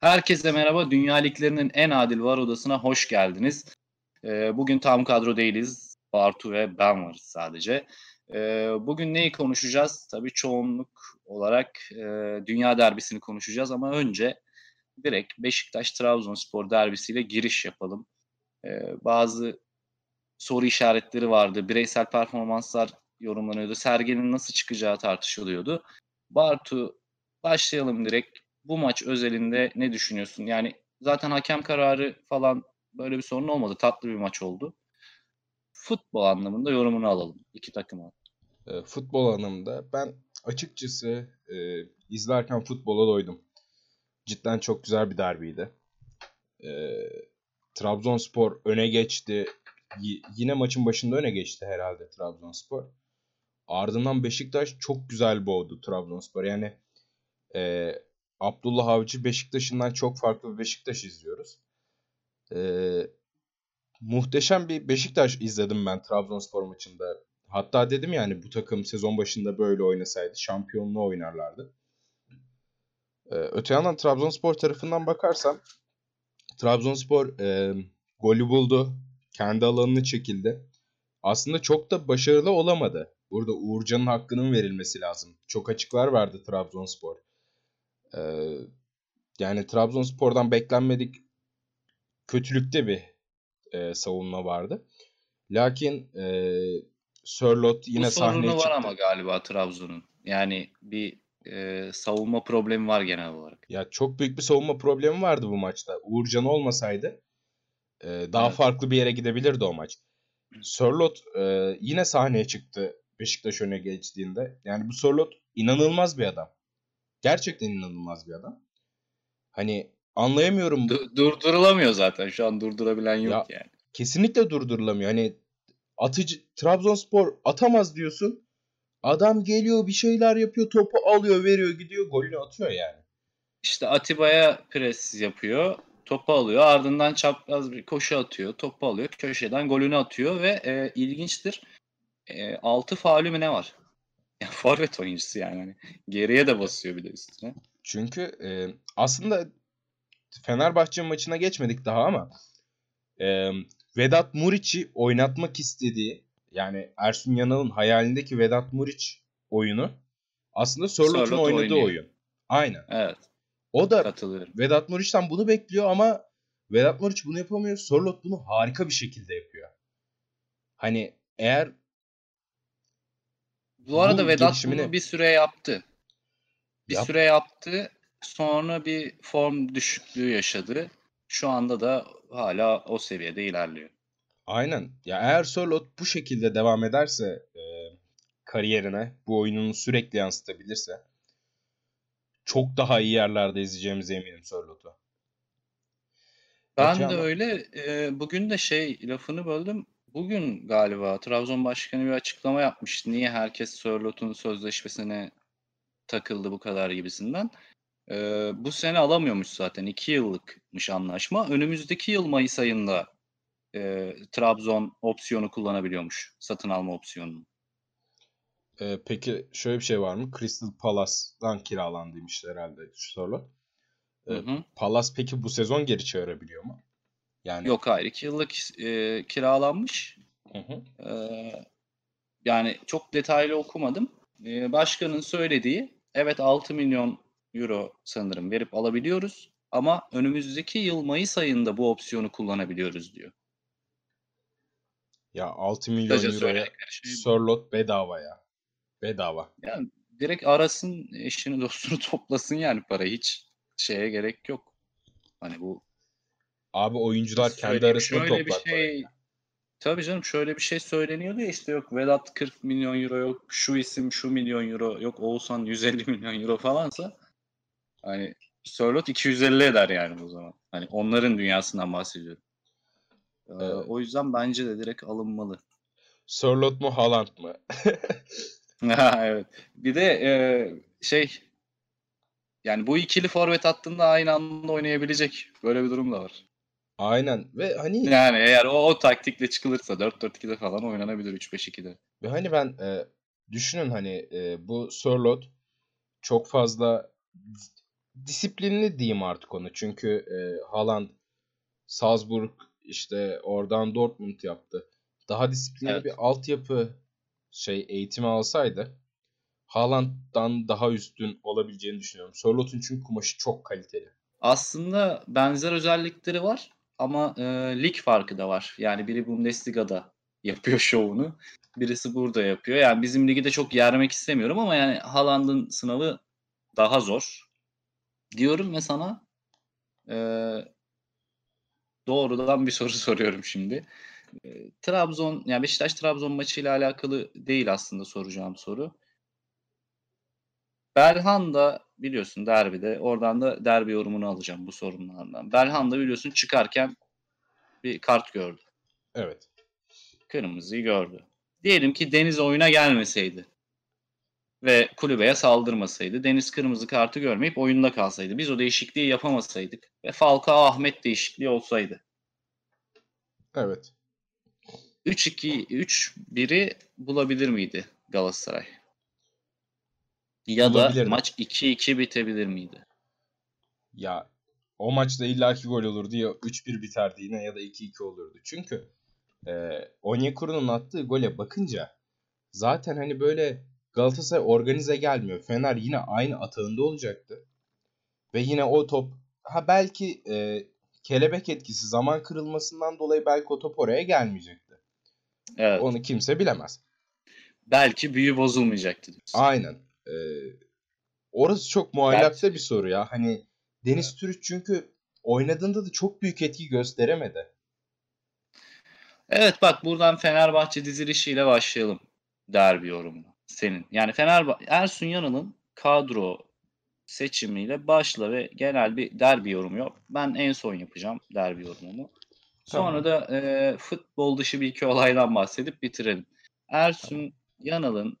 Herkese merhaba. Dünya Liglerinin en adil var odasına hoş geldiniz. Ee, bugün tam kadro değiliz. Bartu ve ben varız sadece. Ee, bugün neyi konuşacağız? Tabii çoğunluk olarak e, dünya derbisini konuşacağız ama önce direkt Beşiktaş-Trabzonspor derbisiyle giriş yapalım. Ee, bazı soru işaretleri vardı. Bireysel performanslar yorumlanıyordu. Sergen'in nasıl çıkacağı tartışılıyordu. Bartu başlayalım direkt bu maç özelinde ne düşünüyorsun? Yani zaten hakem kararı falan böyle bir sorun olmadı. Tatlı bir maç oldu. Futbol anlamında yorumunu alalım iki takıma. E, futbol anlamında ben açıkçası e, izlerken futbola doydum. Cidden çok güzel bir derbiydi. E, Trabzonspor öne geçti. Y- yine maçın başında öne geçti herhalde Trabzonspor. Ardından Beşiktaş çok güzel boğdu Trabzonspor. Yani e, Abdullah Avcı Beşiktaş'ından çok farklı bir Beşiktaş izliyoruz. Ee, muhteşem bir Beşiktaş izledim ben Trabzonspor maçında. Hatta dedim yani bu takım sezon başında böyle oynasaydı şampiyonluğu oynarlardı. Ee, öte yandan Trabzonspor tarafından bakarsam Trabzonspor e, golü buldu. Kendi alanını çekildi. Aslında çok da başarılı olamadı. Burada Uğurcan'ın hakkının verilmesi lazım. Çok açıklar verdi Trabzonspor. Ee, yani Trabzonspor'dan beklenmedik kötülükte bir e, savunma vardı. Lakin e, Sörlot yine Bu sahneye çıktı. var ama galiba Trabzon'un. Yani bir e, savunma problemi var genel olarak. Ya çok büyük bir savunma problemi vardı bu maçta. Uğurcan olmasaydı e, daha Evet. farklı bir yere gidebilirdi o maç. Sörlot e, yine sahneye çıktı Beşiktaş öne geçtiğinde. Yani bu Sörlot inanılmaz bir adam. Gerçekten inanılmaz bir adam. Hani anlayamıyorum. Du- durdurulamıyor zaten. Şu an durdurabilen yok Ya- yani. kesinlikle durdurulamıyor. Hani atıcı Trabzonspor atamaz diyorsun. Adam geliyor bir şeyler yapıyor, topu alıyor, veriyor, gidiyor, golünü atıyor yani. İşte Atiba'ya pres yapıyor. Topu alıyor. Ardından çapraz bir koşu atıyor. Topu alıyor. Köşeden golünü atıyor ve e, ilginçtir. E, 6 faulü mü ne var? Ya forvet oyuncusu yani. Hani geriye de basıyor bir de üstüne. Çünkü e, aslında Fenerbahçe maçına geçmedik daha ama e, Vedat Muriç'i oynatmak istediği yani Ersun Yanal'ın hayalindeki Vedat Muriç oyunu aslında Sörlot'un oynadığı oynuyor. oyun. Aynen. Evet. O da. Vedat Muriç'ten bunu bekliyor ama Vedat Muriç bunu yapamıyor. Sörloth bunu harika bir şekilde yapıyor. Hani eğer Bu arada Bu Vedat gelişimini- bunu bir süre yaptı. Bir Yap- süre yaptı. Sonra bir form düşüklüğü yaşadı. Şu anda da hala o seviyede ilerliyor. Aynen. Ya eğer Sörloth bu şekilde devam ederse e, kariyerine, bu oyununu sürekli yansıtabilirse çok daha iyi yerlerde izleyeceğimize eminim Sörloth'u. Ben Öte de yandan- öyle. e, bugün de şey lafını böldüm. Bugün galiba Trabzon Başkanı bir açıklama yapmış. Niye herkes Sörloth'un sözleşmesine takıldı bu kadar gibisinden. E, bu sene alamıyormuş zaten. 2 yıllıkmış anlaşma. Önümüzdeki yıl Mayıs ayında e, Trabzon opsiyonu kullanabiliyormuş. Satın alma opsiyonunu. E, peki şöyle bir şey var mı? Crystal Palace'dan kiralandıymış herhalde Sörloth. E, Hı hı. Palace peki bu sezon geri çağırabiliyor mu? Yani Yok hayır 2 yıllık e, kiralanmış. Hı hı. Ee, yani çok detaylı okumadım. Ee, başkanın söylediği evet 6 milyon euro sanırım verip alabiliyoruz ama önümüzdeki yıl Mayıs ayında bu opsiyonu kullanabiliyoruz diyor. Ya 6 milyon Kısaca euroya şey bedava ya. Bedava. Yani direkt arasın eşini dostunu toplasın yani para hiç şeye gerek yok. Hani bu Abi oyuncular kendi Söyleyeyim, arasında şöyle bir toplar parayı. şey Tabii canım şöyle bir şey söyleniyordu ya işte yok Vedat 40 milyon euro yok şu isim şu milyon euro yok Oğuzhan 150 milyon euro falansa hani Sörloth 250 eder yani o zaman. Hani onların dünyasından bahsediyorum. Ee, Evet. o yüzden bence de direkt alınmalı. Sörloth mu Haaland mı? Ha, evet. Bir de e, şey yani bu ikili forvet hattında aynı anda oynayabilecek böyle bir durum da var. Aynen ve hani Yani eğer o, o taktikle çıkılırsa 4-4-2'de falan oynanabilir 3-5-2'de. ve hani ben e, düşünün hani e, bu Sörloth çok fazla disiplinli diyeyim artık onu. Çünkü e, Haaland Salzburg işte oradan Dortmund yaptı. Daha disiplinli evet. bir altyapı şey eğitimi alsaydı Haaland'dan daha üstün olabileceğini düşünüyorum. Sörlot'un çünkü kumaşı çok kaliteli. Aslında benzer özellikleri var ama e, lig farkı da var. Yani biri Bundesliga'da yapıyor şovunu. Birisi burada yapıyor. Yani bizim ligi de çok yermek istemiyorum ama yani Haaland'ın sınavı daha zor. Diyorum ve sana e, doğrudan bir soru soruyorum şimdi. E, Trabzon, yani Beşiktaş Trabzon maçıyla alakalı değil aslında soracağım soru. Belhanda biliyorsun derbide. Oradan da derbi yorumunu alacağım bu sorunlardan. Belhanda biliyorsun çıkarken bir kart gördü. Evet. Kırmızıyı gördü. Diyelim ki Deniz oyuna gelmeseydi ve kulübeye saldırmasaydı, Deniz kırmızı kartı görmeyip oyunda kalsaydı, biz o değişikliği yapamasaydık ve Falcao Ahmet değişikliği olsaydı. Evet. 3-2 3-1'i bulabilir miydi Galatasaray? Ya da maç 2-2 bitebilir miydi? Ya o maçta illaki gol olurdu ya 3-1 biterdi yine ya da 2-2 olurdu. Çünkü e, Onyekuru'nun attığı gole bakınca zaten hani böyle Galatasaray organize gelmiyor. Fener yine aynı atağında olacaktı. Ve yine o top ha belki e, kelebek etkisi zaman kırılmasından dolayı belki o top oraya gelmeyecekti. Evet. Onu kimse bilemez. Belki büyü bozulmayacaktı. Diyorsun. Aynen. Ee, orası çok muallakta bir soru ya. Hani Deniz evet. Türüç çünkü oynadığında da çok büyük etki gösteremedi. Evet bak buradan Fenerbahçe dizilişiyle başlayalım derbi yorumuna senin. Yani Fenerbahçe Ersun Yanal'ın kadro seçimiyle başla ve genel bir derbi yorumu yok. Ben en son yapacağım derbi yorumumu. Sonra tamam. da e, futbol dışı bir iki olaydan bahsedip bitirelim. Ersun tamam. Yanal'ın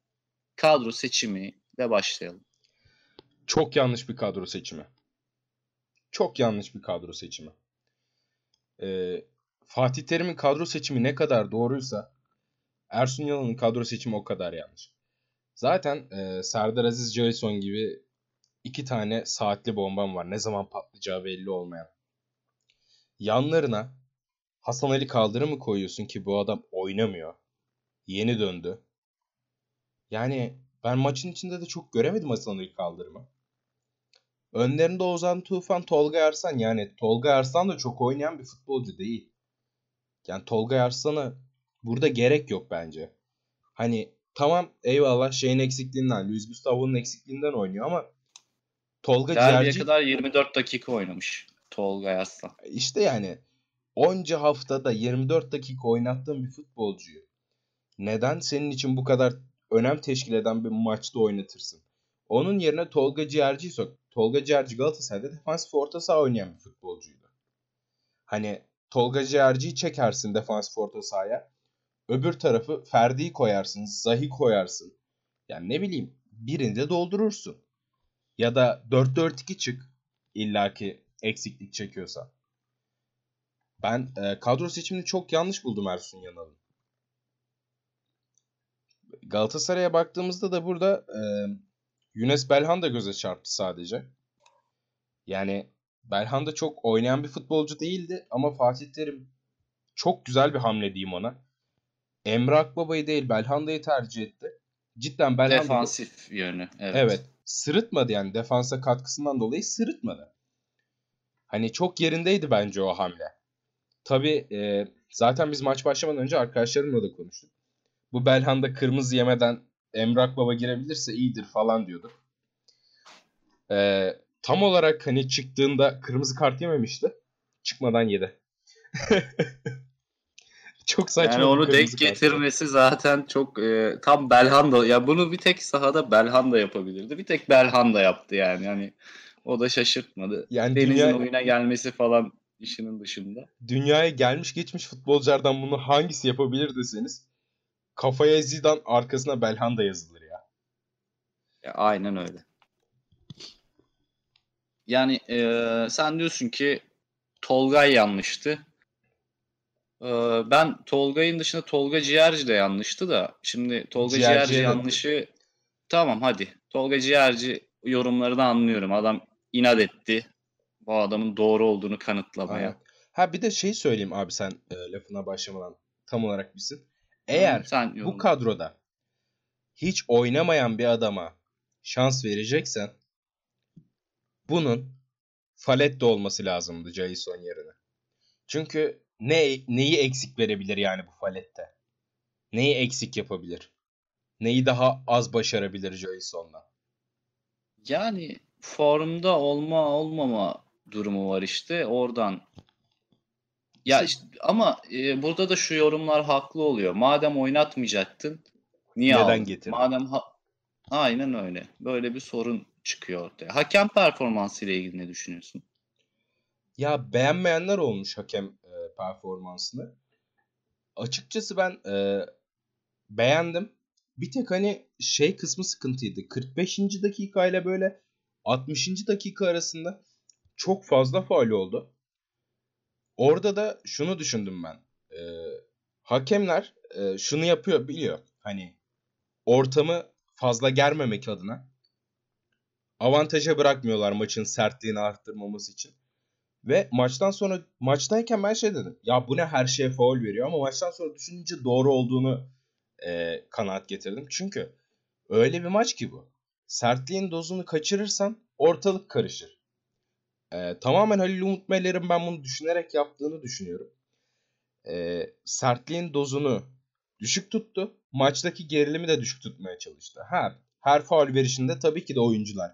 kadro seçimi ile başlayalım. Çok yanlış bir kadro seçimi. Çok yanlış bir kadro seçimi. Ee, Fatih Terim'in kadro seçimi ne kadar doğruysa Ersun Yanal'ın kadro seçimi o kadar yanlış. Zaten e, Serdar Aziz Jason gibi iki tane saatli bombam var. Ne zaman patlayacağı belli olmayan. Yanlarına Hasan Ali Kaldırı mı koyuyorsun ki bu adam oynamıyor. Yeni döndü. Yani ben maçın içinde de çok göremedim Hasan Ali Kaldırım'ı. Önlerinde Ozan Tufan, Tolga Arslan. Yani Tolga Arslan da çok oynayan bir futbolcu değil. Yani Tolga Arslan'a burada gerek yok bence. Hani tamam eyvallah şeyin eksikliğinden, Luis Gustavo'nun eksikliğinden oynuyor ama Tolga Derbiye Ciğerci... kadar 24 dakika oynamış Tolga Arslan. İşte yani onca haftada 24 dakika oynattığın bir futbolcuyu neden senin için bu kadar önem teşkil eden bir maçta oynatırsın? Onun yerine Tolga Ciğerci'yi sok. Tolga Ciğerci Galatasaray'da defansif orta saha oynayan bir futbolcuydu. Hani Tolga Ciğerci'yi çekersin defansif orta sahaya. Öbür tarafı Ferdi'yi koyarsın, Zahi koyarsın. Yani ne bileyim birini de doldurursun. Ya da 4-4-2 çık illaki eksiklik çekiyorsa. Ben e, kadro seçimini çok yanlış buldum Ersun Yanal'ın. Galatasaray'a baktığımızda da burada e, Yunus Belhan da göze çarptı sadece. Yani Belhan da çok oynayan bir futbolcu değildi ama Fatih Terim çok güzel bir hamle diyeyim ona. Emre Akbaba'yı değil Belhanda'yı tercih etti. Cidden Belhanda... Defansif yönü. Evet. evet. Sırıtmadı yani defansa katkısından dolayı sırıtmadı. Hani çok yerindeydi bence o hamle. Tabii e, zaten biz maç başlamadan önce arkadaşlarımla da konuştuk. Bu Belhanda kırmızı yemeden Emrak Baba girebilirse iyidir falan diyorduk. E, tam olarak hani çıktığında kırmızı kart yememişti. Çıkmadan yedi. çok saçma. Yani onu denk getirmesi zaten çok e, tam Belhanda. Ya bunu bir tek sahada Belhanda yapabilirdi. Bir tek Belhanda yaptı yani. Yani o da şaşırtmadı. Yani Deniz'in dünya... oyuna gelmesi falan işinin dışında. Dünyaya gelmiş geçmiş futbolculardan bunu hangisi yapabilir deseniz kafaya Zidane arkasına Belhanda yazılır ya. ya aynen öyle. Yani e, sen diyorsun ki Tolgay yanlıştı. E, ben Tolgay'ın dışında Tolga Ciğerci de yanlıştı da. Şimdi Tolga Ciğerci, Ciğerci yanlışı tamam hadi. Tolga Ciğerci yorumlarını anlıyorum. Adam inat etti. Bu adamın doğru olduğunu kanıtlamaya. Aynen. Ha bir de şey söyleyeyim abi sen e, lafına başlamadan tam olarak bilsin. Eğer sen bu kadroda hiç oynamayan bir adama şans vereceksen bunun Falette olması lazımdı Jason yerine. Çünkü ne neyi eksik verebilir yani bu Falette? Neyi eksik yapabilir? Neyi daha az başarabilir Jason'la? Yani formda olma olmama durumu var işte oradan. Ya işte, ama e, burada da şu yorumlar haklı oluyor. Madem oynatmayacaktın niye Neden aldın? getirdin? Madem ha- aynen öyle. Böyle bir sorun çıkıyor ortaya. Hakem performansı ile ilgili ne düşünüyorsun? Ya beğenmeyenler olmuş hakem e, performansını. Açıkçası ben e, beğendim. Bir tek hani şey kısmı sıkıntıydı. 45. dakika ile böyle 60. dakika arasında çok fazla faul oldu. Orada da şunu düşündüm ben. E, hakemler e, şunu yapıyor biliyor. Hani ortamı fazla germemek adına avantaja bırakmıyorlar maçın sertliğini arttırmaması için. Ve maçtan sonra maçtayken ben şey dedim. Ya bu ne her şeye faul veriyor ama maçtan sonra düşününce doğru olduğunu e, kanaat getirdim. Çünkü öyle bir maç ki bu. Sertliğin dozunu kaçırırsan ortalık karışır. E, tamamen Halil Umut Meler'in ben bunu düşünerek yaptığını düşünüyorum. E, sertliğin dozunu düşük tuttu. Maçtaki gerilimi de düşük tutmaya çalıştı. Her her faul verişinde tabii ki de oyuncular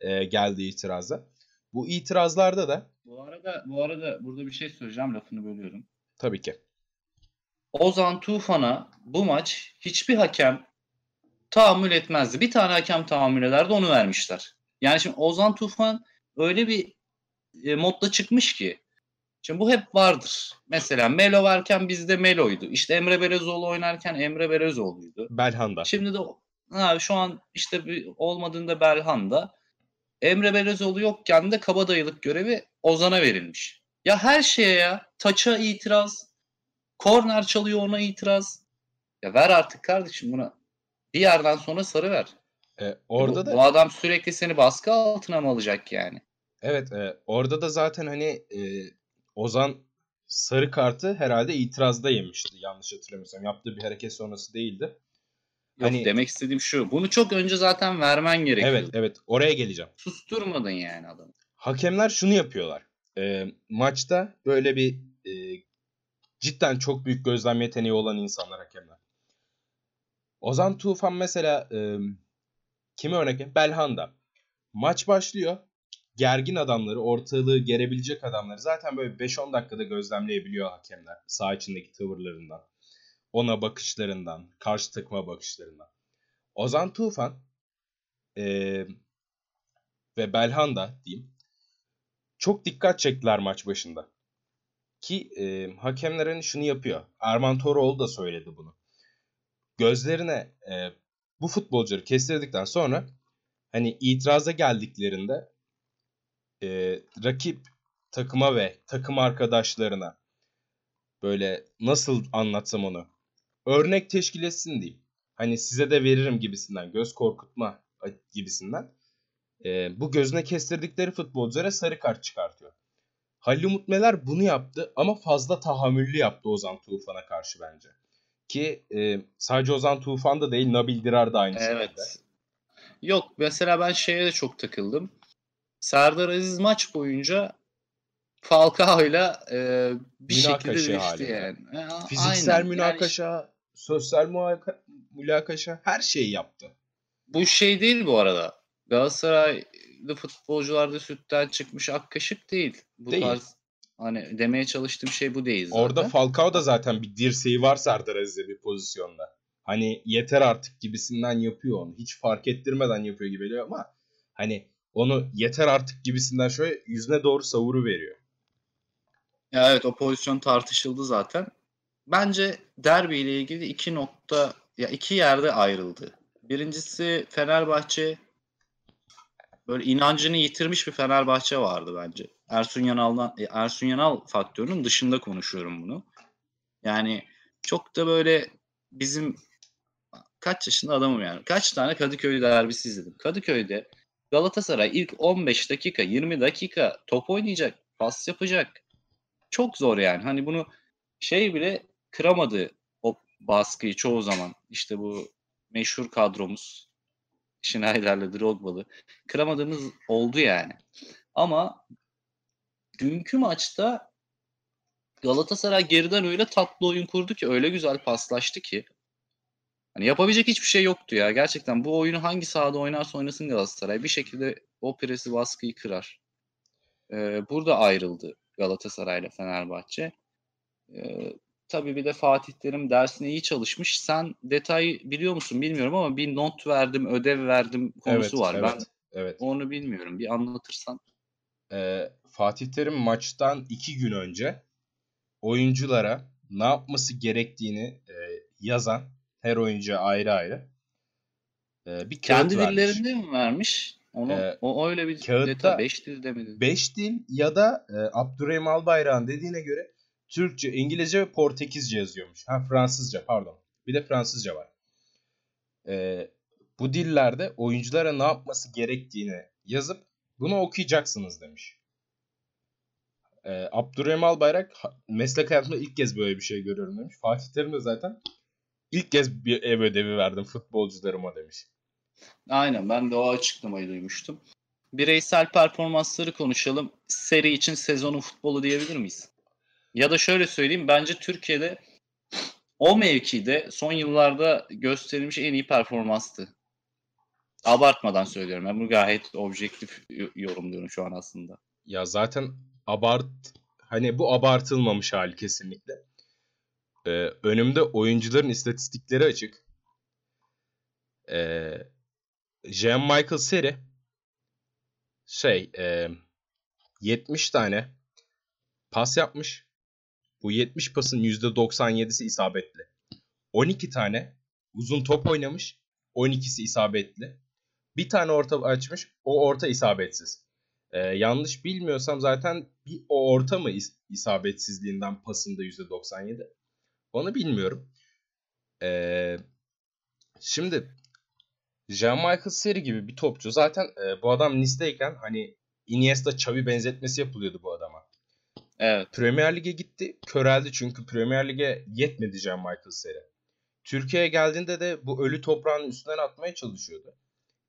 e, geldi itiraza. Bu itirazlarda da bu arada bu arada burada bir şey söyleyeceğim lafını bölüyorum. Tabii ki. Ozan Tufan'a bu maç hiçbir hakem tahammül etmezdi. Bir tane hakem tahammül ederdi onu vermişler. Yani şimdi Ozan Tufan öyle bir e, modda çıkmış ki Şimdi bu hep vardır. Mesela Melo varken bizde Melo'ydu. İşte Emre Belezoğlu oynarken Emre Belezoğlu'ydu. Belhanda. Şimdi de ha, şu an işte bir, olmadığında Belhanda. Emre Belezoğlu yokken de kabadayılık görevi Ozan'a verilmiş. Ya her şeye ya. Taça itiraz. Korner çalıyor ona itiraz. Ya ver artık kardeşim buna. Bir yerden sonra sarı ver. E, orada bu, da bu adam sürekli seni baskı altına mı alacak yani? Evet, e, orada da zaten hani e, Ozan sarı kartı herhalde itirazda yemişti yanlış hatırlamıyorsam. Yaptığı bir hareket sonrası değildi. Yok hani, demek istediğim şu. Bunu çok önce zaten vermen gerekiyor. Evet evet oraya geleceğim. Susturmadın yani adamı. Hakemler şunu yapıyorlar. E, maçta böyle bir e, cidden çok büyük gözlem yeteneği olan insanlar hakemler. Ozan Tufan mesela e, kimi örnek? Belhanda. Maç başlıyor gergin adamları, ortalığı gerebilecek adamları zaten böyle 5-10 dakikada gözlemleyebiliyor hakemler. Sağ içindeki tavırlarından, ona bakışlarından, karşı takıma bakışlarından. Ozan Tufan ee, ve Belhanda diyeyim çok dikkat çektiler maç başında. Ki e, hakemler hani şunu yapıyor. Erman Toroğlu da söyledi bunu. Gözlerine e, bu futbolcuları kestirdikten sonra hani itiraza geldiklerinde e, rakip takıma ve takım arkadaşlarına böyle nasıl anlatsam onu örnek teşkil etsin diyeyim. Hani size de veririm gibisinden göz korkutma gibisinden. E, bu gözüne kestirdikleri futbolculara sarı kart çıkartıyor. Halil Umut Meler bunu yaptı ama fazla tahammüllü yaptı Ozan Tufan'a karşı bence. Ki e, sadece Ozan Tufan da değil Nabil Dirar da aynı evet. şekilde. Yok mesela ben şeye de çok takıldım. Serdar Aziz maç boyunca Falcao'yla e, bir münakaşa şekilde değişti yani. yani. Fiziksel Aynen. münakaşa, yani, sosyal münakaşa her şeyi yaptı. Bu şey değil bu arada. Galatasaraylı futbolcularda sütten çıkmış ak kaşık değil. Bu değil. tarz hani demeye çalıştığım şey bu değil zaten. Orada Falcao da zaten bir dirseği var Serdar Aziz'e bir pozisyonda. Hani yeter artık gibisinden yapıyor onu. Hiç fark ettirmeden yapıyor gibi geliyor ama hani onu yeter artık gibisinden şöyle yüzüne doğru savuru veriyor. Ya evet o pozisyon tartışıldı zaten. Bence derbi ile ilgili iki nokta ya iki yerde ayrıldı. Birincisi Fenerbahçe böyle inancını yitirmiş bir Fenerbahçe vardı bence. Ersun Yanal'dan e, Ersun Yanal faktörünün dışında konuşuyorum bunu. Yani çok da böyle bizim kaç yaşında adamım yani. Kaç tane Kadıköy derbisi izledim. Kadıköy'de Galatasaray ilk 15 dakika, 20 dakika top oynayacak, pas yapacak. Çok zor yani. Hani bunu şey bile kıramadı o baskıyı çoğu zaman. İşte bu meşhur kadromuz Schneider'le Drogba'lı. Kıramadığımız oldu yani. Ama dünkü maçta Galatasaray geriden öyle tatlı oyun kurdu ki öyle güzel paslaştı ki hani yapabilecek hiçbir şey yoktu ya. Gerçekten bu oyunu hangi sahada oynarsa oynasın Galatasaray bir şekilde o presi baskıyı kırar. Ee, burada ayrıldı Galatasaray ile Fenerbahçe. Ee, tabii bir de Fatih Terim dersine iyi çalışmış. Sen detay biliyor musun bilmiyorum ama bir not verdim, ödev verdim konusu Evet, var. evet, ben evet. onu bilmiyorum. Bir anlatırsan. Ee, Fatih Terim maçtan iki gün önce oyunculara ne yapması gerektiğini e, yazan her oyuncuya ayrı ayrı e, bir Kendi dillerinde mi vermiş? Onu Ee, o öyle bir kağıtta- detay. Beş dilde mi? dedi? Beş dil ya da e, Abdurrahim Albayrak'ın dediğine göre Türkçe, İngilizce ve Portekizce yazıyormuş. Ha Fransızca pardon. Bir de Fransızca var. E, bu dillerde oyunculara ne yapması gerektiğini yazıp bunu okuyacaksınız demiş. E, Abdurrahim Albayrak meslek hayatımda ilk kez böyle bir şey görüyorum demiş. Fatih Terim de zaten ilk kez bir ev ödevi verdim futbolcularıma demiş. Aynen ben de o açıklamayı duymuştum. Bireysel performansları konuşalım. Seri için sezonun futbolu diyebilir miyiz? Ya da şöyle söyleyeyim bence Türkiye'de o mevkide son yıllarda gösterilmiş en iyi performanstı. Abartmadan söylüyorum. Ben bunu gayet objektif yorumluyorum şu an aslında. Ya zaten abart hani bu abartılmamış hali kesinlikle. Ee, önümde oyuncuların istatistikleri açık. Ee, Jean Michael Seri şey e, 70 tane pas yapmış. Bu 70 pasın %97'si isabetli. 12 tane uzun top oynamış. 12'si isabetli. Bir tane orta açmış. O orta isabetsiz. Ee, yanlış bilmiyorsam zaten bir o orta mı is- isabetsizliğinden pasında %97? Onu bilmiyorum. Ee, şimdi Jean-Michel Seri gibi bir topçu zaten e, bu adam listeyken hani Iniesta Xavi benzetmesi yapılıyordu bu adama. Evet. Premier Lig'e gitti. Köreldi çünkü Premier Lig'e yetmedi Jean-Michel Seri. Türkiye'ye geldiğinde de bu ölü toprağın üstünden atmaya çalışıyordu.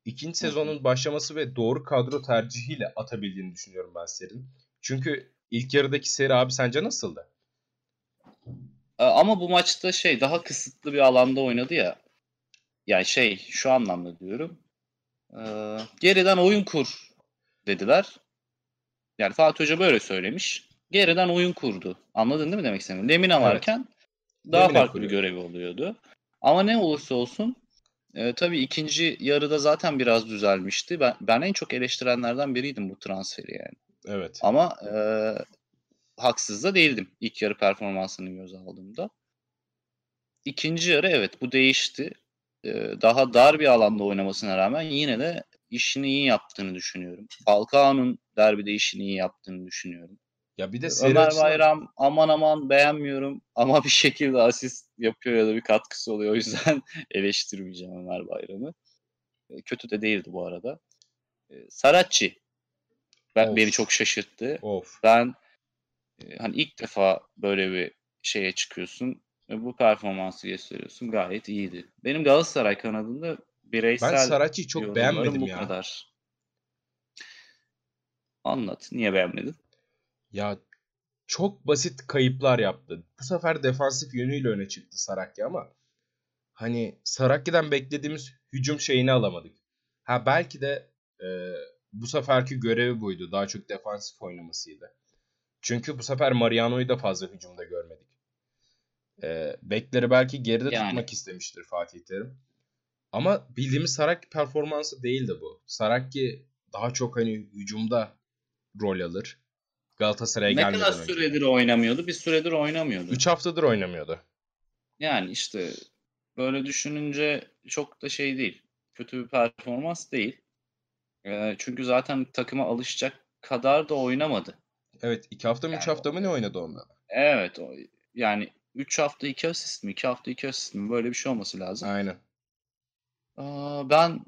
İkinci sezonun başlaması ve doğru kadro tercihiyle atabildiğini düşünüyorum ben Seri'nin. Çünkü ilk yarıdaki Seri abi sence nasıldı? Ee, Ama bu maçta şey daha kısıtlı bir alanda oynadı ya. Yani şey şu anlamda diyorum. Ee, geriden oyun kur dediler. Yani Fatih Hoca böyle söylemiş. Geriden oyun kurdu. Anladın değil mi demek istediğimi? Lemina Evet. varken daha Lemina farklı bir kuruyor. görevi oluyordu. Ama ne olursa olsun e, tabii ikinci yarıda zaten biraz düzelmişti. Ben, ben en çok eleştirenlerden biriydim bu transferi yani. Evet. Ama e, haksız da değildim ilk yarı performansını göz aldığımda. İkinci yarı evet bu değişti. E, daha dar bir alanda oynamasına rağmen yine de işini iyi yaptığını düşünüyorum. Falcao'nun derbide işini iyi yaptığını düşünüyorum. Ya bir de Seri Ömer açısından- Bayram aman aman beğenmiyorum ama bir şekilde asist yapıyor ya da bir katkısı oluyor. O yüzden eleştirmeyeceğim Ömer Bayram'ı. E, Kötü de değildi bu arada. E, Saracchi ben, Of. beni çok şaşırttı. Of. Ben hani ilk defa böyle bir şeye çıkıyorsun ve bu performansı gösteriyorsun. Gayet iyiydi. Benim Galatasaray kanadında bireysel Ben Saracchi'yi çok beğenmedim bu ya. kadar. Anlat. Niye beğenmedin? Ya çok basit kayıplar yaptı. Bu sefer defansif yönüyle öne çıktı Sarakya ama hani Sarakya'dan beklediğimiz hücum şeyini alamadık. Ha belki de e, bu seferki görevi buydu. Daha çok defansif oynamasıydı. Çünkü bu sefer Mariano'yu da fazla hücumda görmedik. E, bekleri belki geride Yani. tutmak istemiştir Fatih Terim. Ama bildiğimiz Sarakya performansı değildi bu. Sarakya daha çok hani hücumda rol alır. Galatasaray'a Ne gelmeden kadar önce. süredir oynamıyordu? Bir süredir oynamıyordu. 3 haftadır oynamıyordu. Yani işte böyle düşününce çok da şey değil. Kötü bir performans değil. Ee, çünkü zaten takıma alışacak kadar da oynamadı. Evet 2 hafta mı 3 Yani hafta mı ne oynadı onunla? Evet o, yani 3 hafta 2 asist mi 2 hafta 2 asist mi böyle bir şey olması lazım. Aynen. Aa, ben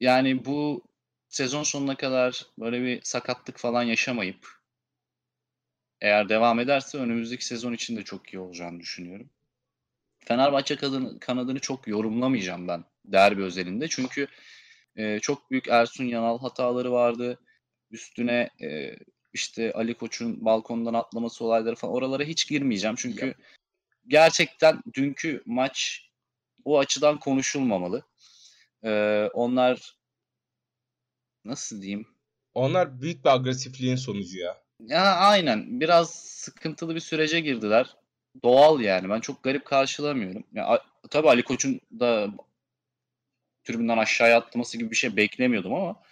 yani bu sezon sonuna kadar böyle bir sakatlık falan yaşamayıp eğer devam ederse önümüzdeki sezon için de çok iyi olacağını düşünüyorum. Fenerbahçe kadını, kanadını çok yorumlamayacağım ben derbi özelinde. Çünkü e, çok büyük Ersun Yanal hataları vardı. Üstüne e, işte Ali Koç'un balkondan atlaması olayları falan oralara hiç girmeyeceğim. Çünkü ya. gerçekten dünkü maç o açıdan konuşulmamalı. Ee, onlar nasıl diyeyim? Onlar büyük bir agresifliğin sonucu ya. Ya aynen. Biraz sıkıntılı bir sürece girdiler. Doğal yani. Ben çok garip karşılamıyorum. Ya, tabii Ali Koç'un da tribünden aşağıya atlaması gibi bir şey beklemiyordum ama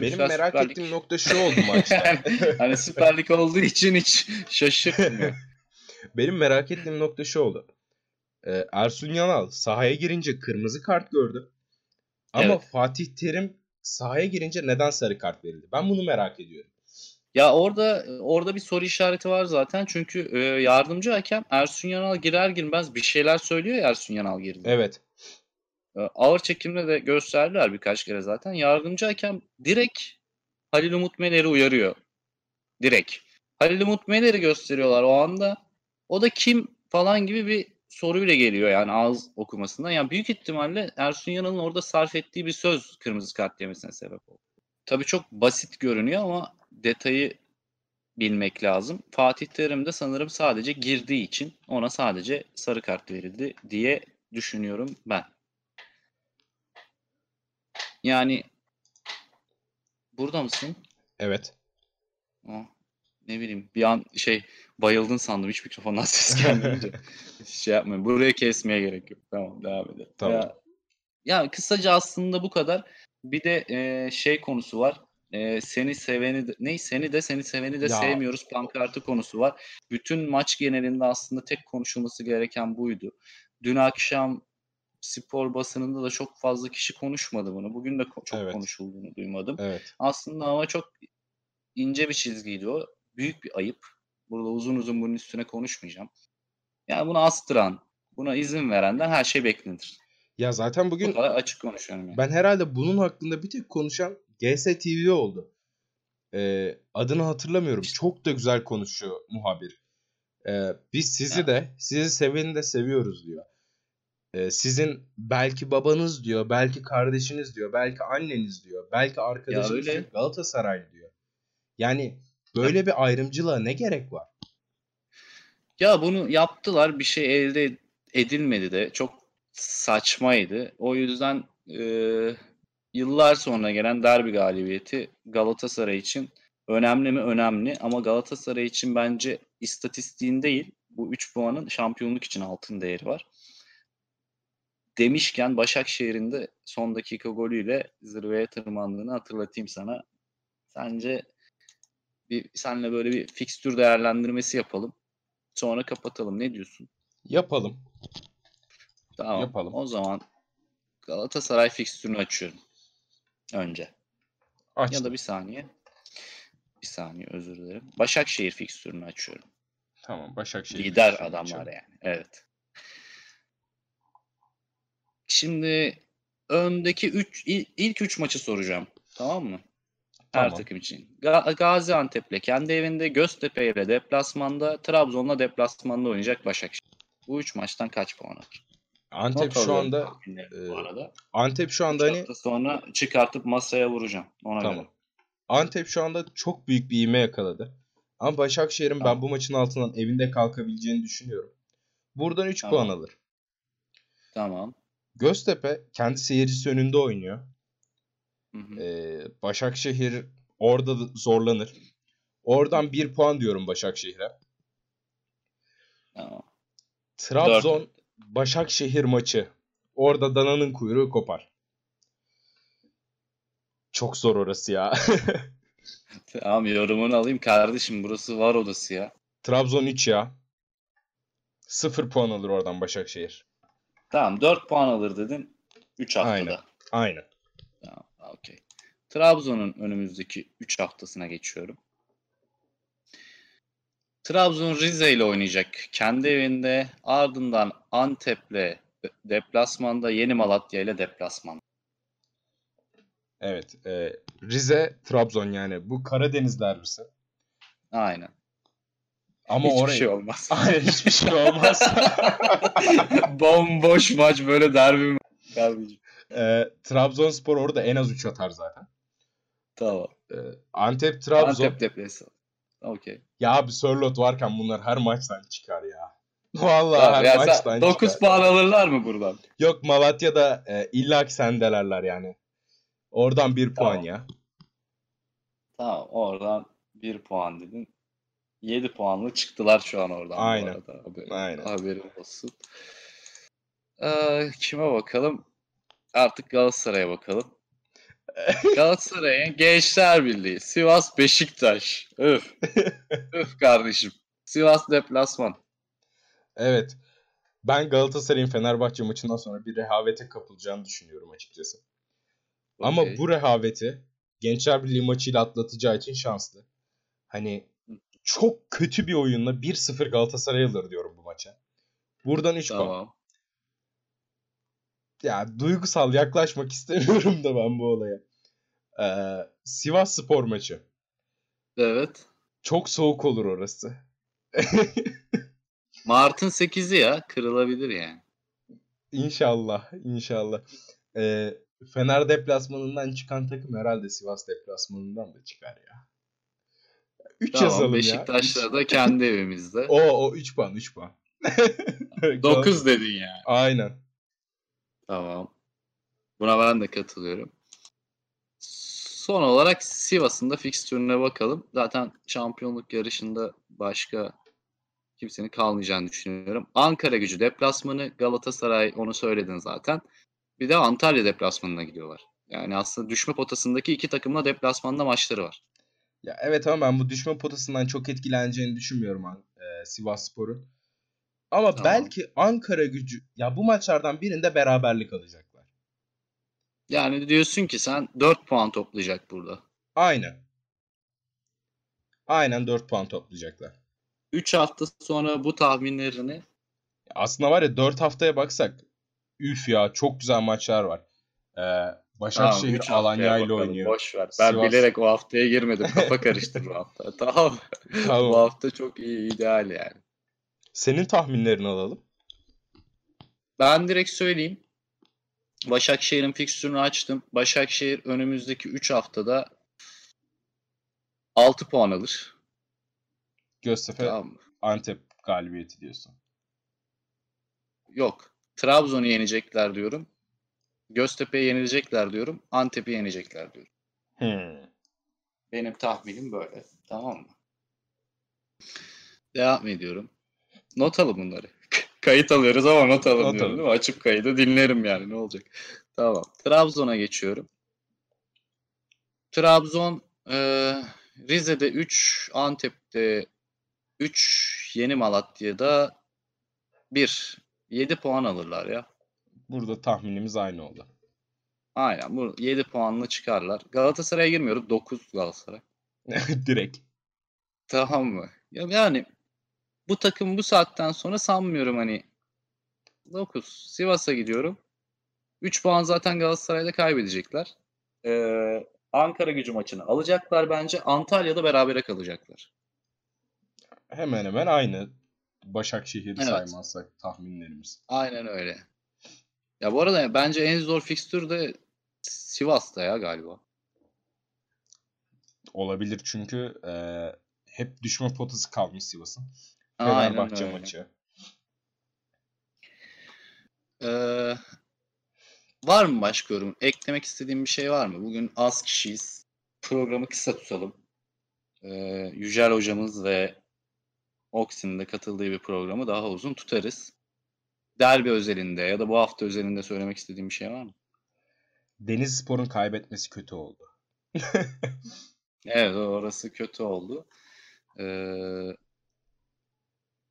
benim merak ettiğim nokta şu oldu maçta. hani Süper Lig olduğu için hiç şaşırtmıyor. Benim merak ettiğim nokta şu oldu. Ee, Ersun Yanal sahaya girince kırmızı kart gördü. Ama evet. Fatih Terim sahaya girince neden sarı kart verildi? Ben bunu merak ediyorum. Ya orada orada bir soru işareti var zaten. Çünkü e, yardımcı hakem Ersun Yanal girer girmez bir şeyler söylüyor ya Ersun Yanal girdi. Evet. E, ağır çekimde de gösterdiler birkaç kere zaten. Yardımcı hakem direkt Halil Umut Meler'i uyarıyor. Direkt. Halil Umut Meler'i gösteriyorlar o anda. O da kim falan gibi bir soruyla geliyor yani ağız okumasından. Yani büyük ihtimalle Ersun Yanal'ın orada sarf ettiği bir söz kırmızı kart yemesine sebep oldu. Tabii çok basit görünüyor ama detayı bilmek lazım. Fatih Terim de sanırım sadece girdiği için ona sadece sarı kart verildi diye düşünüyorum ben. Yani burada mısın? Evet. Oh, ne bileyim bir an şey bayıldın sandım hiç mikrofondan ses gelmeyince. şey yapmayın. Buraya kesmeye gerek yok. Tamam devam edelim. Tamam. Ya, ya kısaca aslında bu kadar. Bir de e, şey konusu var. E, seni seveni de, ne seni de seni seveni de ya. sevmiyoruz pankartı konusu var. Bütün maç genelinde aslında tek konuşulması gereken buydu. Dün akşam spor basınında da çok fazla kişi konuşmadı bunu. Bugün de çok evet. konuşulduğunu duymadım. Evet. Aslında ama çok ince bir çizgiydi o. Büyük bir ayıp. Burada uzun uzun bunun üstüne konuşmayacağım. Yani bunu astıran, buna izin verenden her şey beklenir. Ya zaten bugün Bu açık konuşuyorum yani. ben herhalde bunun hakkında bir tek konuşan GSTV oldu. Ee, adını hatırlamıyorum. Çok da güzel konuşuyor muhabir. Ee, biz sizi de, sizi seveni de seviyoruz diyor. Ee, sizin belki babanız diyor, belki kardeşiniz diyor, belki anneniz diyor, belki arkadaşınız diyor, Galatasaray diyor. Yani böyle bir ayrımcılığa ne gerek var? Ya bunu yaptılar bir şey elde edilmedi de çok saçmaydı. O yüzden e, yıllar sonra gelen derbi galibiyeti Galatasaray için önemli mi? Önemli ama Galatasaray için bence istatistiğin değil bu 3 puanın şampiyonluk için altın değeri var. Demişken Başakşehir'in de son dakika golüyle zirveye tırmandığını hatırlatayım sana. Sence bir senle böyle bir fikstür değerlendirmesi yapalım. Sonra kapatalım. Ne diyorsun? Yapalım. Tamam. Yapalım. O zaman Galatasaray fikstürünü açıyorum. Önce. Açtım. Ya da bir saniye. Bir saniye özür dilerim. Başakşehir fikstürünü açıyorum. Tamam Başakşehir. Lider adamlar açıyorum. yani. Evet. Şimdi öndeki 3 ilk 3 maçı soracağım. Tamam mı? Her tamam. takım için. Ga- Gaziantep'le kendi evinde, Göztepe ile deplasmanda, Trabzon'la deplasmanda oynayacak Başakşehir. Bu üç maçtan kaç puan alır? Antep Not şu anda e, bu arada. Antep şu anda hani sonra çıkartıp masaya vuracağım. Ona tamam. göre. Antep şu anda çok büyük bir ivme yakaladı. Ama Başakşehir'in tamam. ben bu maçın altından evinde kalkabileceğini düşünüyorum. Buradan 3 tamam. puan alır. Tamam. Göztepe kendi seyircisi önünde oynuyor. Ee, Başakşehir orada zorlanır. Oradan bir puan diyorum Başakşehir'e. Trabzon. Başakşehir maçı. Orada dananın kuyruğu kopar. Çok zor orası ya. tamam yorumunu alayım kardeşim. Burası var odası ya. Trabzon 3 ya. 0 puan alır oradan Başakşehir. Tamam 4 puan alır dedin. 3 haftada. Aynen. Aynen. Tamam. Okey. Trabzon'un önümüzdeki 3 haftasına geçiyorum. Trabzon Rize ile oynayacak. Kendi evinde ardından Antep'le deplasmanda Yeni Malatya ile deplasman. Evet. E, Rize, Trabzon yani. Bu Karadeniz derbisi. Aynen. Ama Hiçbir oraya... şey olmaz. Aynen hiçbir şey olmaz. Bomboş maç böyle derbi mi? E, Trabzonspor orada en az 3 atar zaten. Tamam. E, Antep, Trabzon. Antep depresi. Okey. Ya abi Sörlot varken bunlar her maçtan çıkar ya. Vallahi Tamam, her ya maçtan sen 9 çıkar. puan alırlar mı buradan? Yok Malatya'da e, illa ki sendelerler yani. Oradan bir puan Tamam. ya. Tamam oradan 1 puan dedin. 7 puanlı çıktılar şu an oradan. bu Aynen. arada. Haberin, Aynen. haberin olsun. Ee, kime bakalım? Artık Galatasaray'a bakalım. Galatasaray'ın Gençler Birliği. Sivas Beşiktaş. Öf. Öf kardeşim. Sivas deplasman. Evet. Ben Galatasaray'ın Fenerbahçe maçından sonra bir rehavete kapılacağını düşünüyorum açıkçası. Ama Okey. bu rehaveti Gençler Birliği maçıyla atlatacağı için şanslı. Hani çok kötü bir oyunla 1-0 Galatasaray alır diyorum bu maça. Buradan 3 puan. Tamam. Ya duygusal yaklaşmak istemiyorum da ben bu olaya. Ee, Sivas Spor maçı. Evet. Çok soğuk olur orası. Mart'ın 8'i ya. Kırılabilir yani. İnşallah, inşallah. Ee, Fener deplasmanından çıkan takım herhalde Sivas deplasmanından da çıkar ya. 3 Tamam. yazalım ya. Beşiktaş'la da kendi evimizde. O o 3 puan, 3 puan. 9 dedin yani. Aynen. Tamam. Buna ben de katılıyorum. Son olarak Sivas'ın da fikstürüne bakalım. Zaten şampiyonluk yarışında başka kimsenin kalmayacağını düşünüyorum. Ankara gücü deplasmanı, Galatasaray onu söyledin zaten. Bir de Antalya deplasmanına gidiyorlar. Yani aslında düşme potasındaki iki takımla deplasmanda maçları var. Ya evet ama ben bu düşme potasından çok etkileneceğini düşünmüyorum e, Sivas Spor'un. Ama Tamam. belki Ankara gücü ya bu maçlardan birinde beraberlik alacaklar. Yani diyorsun ki sen 4 puan toplayacak burada. Aynen. Aynen 4 puan toplayacaklar. 3 hafta sonra bu tahminlerini Aslında var ya 4 haftaya baksak üf ya çok güzel maçlar var. Ee, Başakşehir haftaya Alanya ile oynuyor. Boş ver. Ben Sivas- bilerek o haftaya girmedim. Kafa karıştı bu hafta. Tamam. Tamam. bu hafta çok iyi, ideal yani. Senin tahminlerini alalım. Ben direkt söyleyeyim. Başakşehir'in fikstürünü açtım. Başakşehir önümüzdeki 3 haftada 6 puan alır. Göztepe Tamam? Antep galibiyeti diyorsun. Yok. Trabzon'u yenecekler diyorum. Göztepe'yi yenilecekler diyorum. Antep'i yenecekler diyorum. Hmm. Benim tahminim böyle. Tamam mı? Devam ediyorum. Not alın bunları. Kayıt alıyoruz ama not alın Not diyorum alın. değil mi? Açıp kaydı dinlerim yani ne olacak. Tamam. Trabzon'a geçiyorum. Trabzon e, Rize'de 3, Antep'te 3, Yeni Malatya'da 1. 7 puan alırlar ya. Burada tahminimiz aynı oldu. Aynen. Bu 7 puanla çıkarlar. Galatasaray'a girmiyorum. 9 Galatasaray. Direkt. Tamam mı? Ya yani bu takım bu saatten sonra sanmıyorum hani 9. Sivas'a gidiyorum. 3 puan zaten Galatasaray'da kaybedecekler. Ee, Ankara gücü maçını alacaklar bence. Antalya'da berabere kalacaklar. Hemen hemen aynı. Başakşehir'i Evet. saymazsak tahminlerimiz. Aynen öyle. Ya bu arada bence en zor fikstür de Sivas'ta ya galiba. Olabilir çünkü e, hep düşme potası kalmış Sivas'ın. Fenerbahçe maçı. Ee, var mı başka yorum? Eklemek istediğim bir şey var mı? Bugün az kişiyiz. Programı kısa tutalım. Ee, Yücel hocamız ve Oksi'nin de katıldığı bir programı daha uzun tutarız. Derbi özelinde ya da bu hafta özelinde söylemek istediğim bir şey var mı? Deniz Spor'un kaybetmesi kötü oldu. Evet orası kötü oldu. Ee,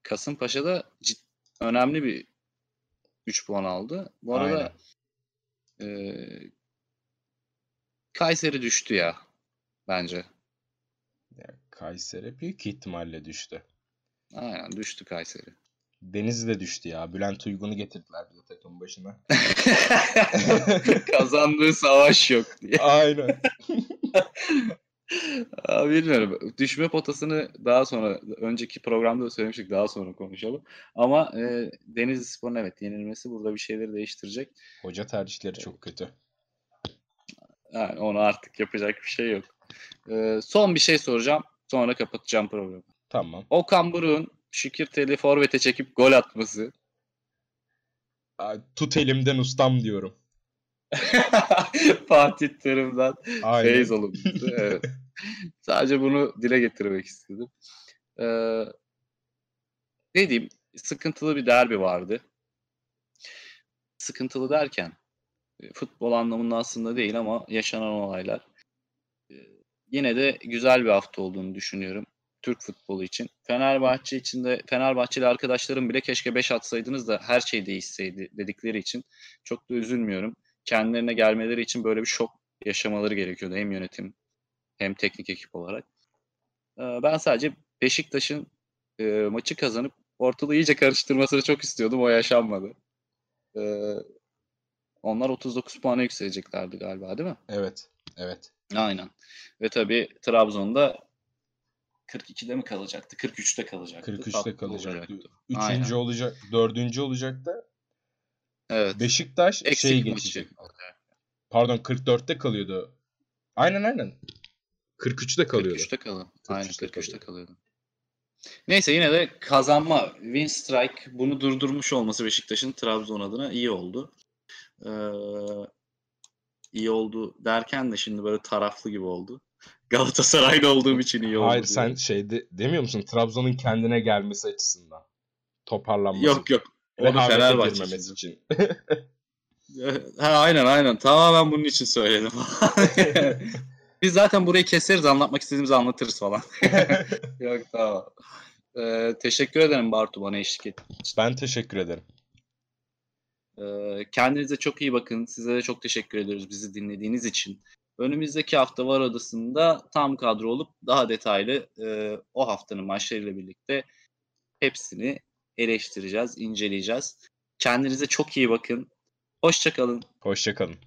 Kasımpaşa'da cid- önemli bir 3 puan aldı. Bu arada e, Kayseri düştü ya bence. Ya, Kayseri büyük ihtimalle düştü. Aynen düştü Kayseri. Denizli de düştü ya. Bülent Uygun'u getirdiler bize takım. takımın başına. Kazandığı savaş yok diye. Aynen. Aa, bilmiyorum. Düşme potasını daha sonra, önceki programda da söylemiştik daha sonra konuşalım. Ama e, Denizli Spor'un evet yenilmesi burada bir şeyleri değiştirecek. Hoca tercihleri çok kötü. Yani onu artık yapacak bir şey yok. E, son bir şey soracağım. Sonra kapatacağım programı. Tamam. Okan Buruk'un Şükürtel'i forvete çekip gol atması. Tut elimden ustam diyorum. Fatih Terim'den feyiz olunmuştu. Evet. Sadece bunu dile getirmek istedim. Ee, ne diyeyim? Sıkıntılı bir derbi vardı. Sıkıntılı derken e, futbol anlamında aslında değil ama yaşanan olaylar. Ee, yine de güzel bir hafta olduğunu düşünüyorum. Türk futbolu için. Fenerbahçe için de Fenerbahçeli arkadaşlarım bile keşke 5 atsaydınız da her şey değişseydi dedikleri için çok da üzülmüyorum. Kendilerine gelmeleri için böyle bir şok yaşamaları gerekiyordu hem yönetim hem teknik ekip olarak. Ee, Ben sadece Beşiktaş'ın e, maçı kazanıp ortalığı iyice karıştırmasını çok istiyordum. O yaşanmadı. Ee, Onlar 39 puana yükseleceklerdi galiba değil mi? Evet. Evet. Aynen. Ve tabii Trabzon'da 42'de mi kalacaktı? 43'te kalacaktı. 43'te Tatlı kalacaktı. olacaktı. Üçüncü Aynen. olacak, dördüncü olacak da Evet. Beşiktaş Eksik şey maçı. geçecek. Pardon 44'te kalıyordu. Aynen aynen. 43'te kalıyordu. 43'te kalın. Aynen 43'te 43'te kalıyordu. kalıyordu. Neyse yine de kazanma, win strike bunu durdurmuş olması Beşiktaş'ın Trabzon adına iyi oldu. Ee, iyi oldu derken de şimdi böyle taraflı gibi oldu. Galatasaraylı olduğum için iyi oldu. Hayır sen şeyde demiyor musun? Trabzon'un kendine gelmesi açısından. Toparlanması. Yok yok. Onu Fenerbahçe için. Ha, aynen aynen. Tamamen bunun için söyledim. Biz zaten burayı keseriz anlatmak istediğimizi anlatırız falan. Yok tamam. Ee, teşekkür ederim Bartu bana eşlik ettiğin için. ben teşekkür ederim. Ee, kendinize çok iyi bakın. Size de çok teşekkür ediyoruz bizi dinlediğiniz için. Önümüzdeki hafta Var Odası'nda tam kadro olup daha detaylı e, o haftanın maçlarıyla birlikte hepsini eleştireceğiz, inceleyeceğiz. Kendinize çok iyi bakın. Hoşçakalın. Hoşçakalın.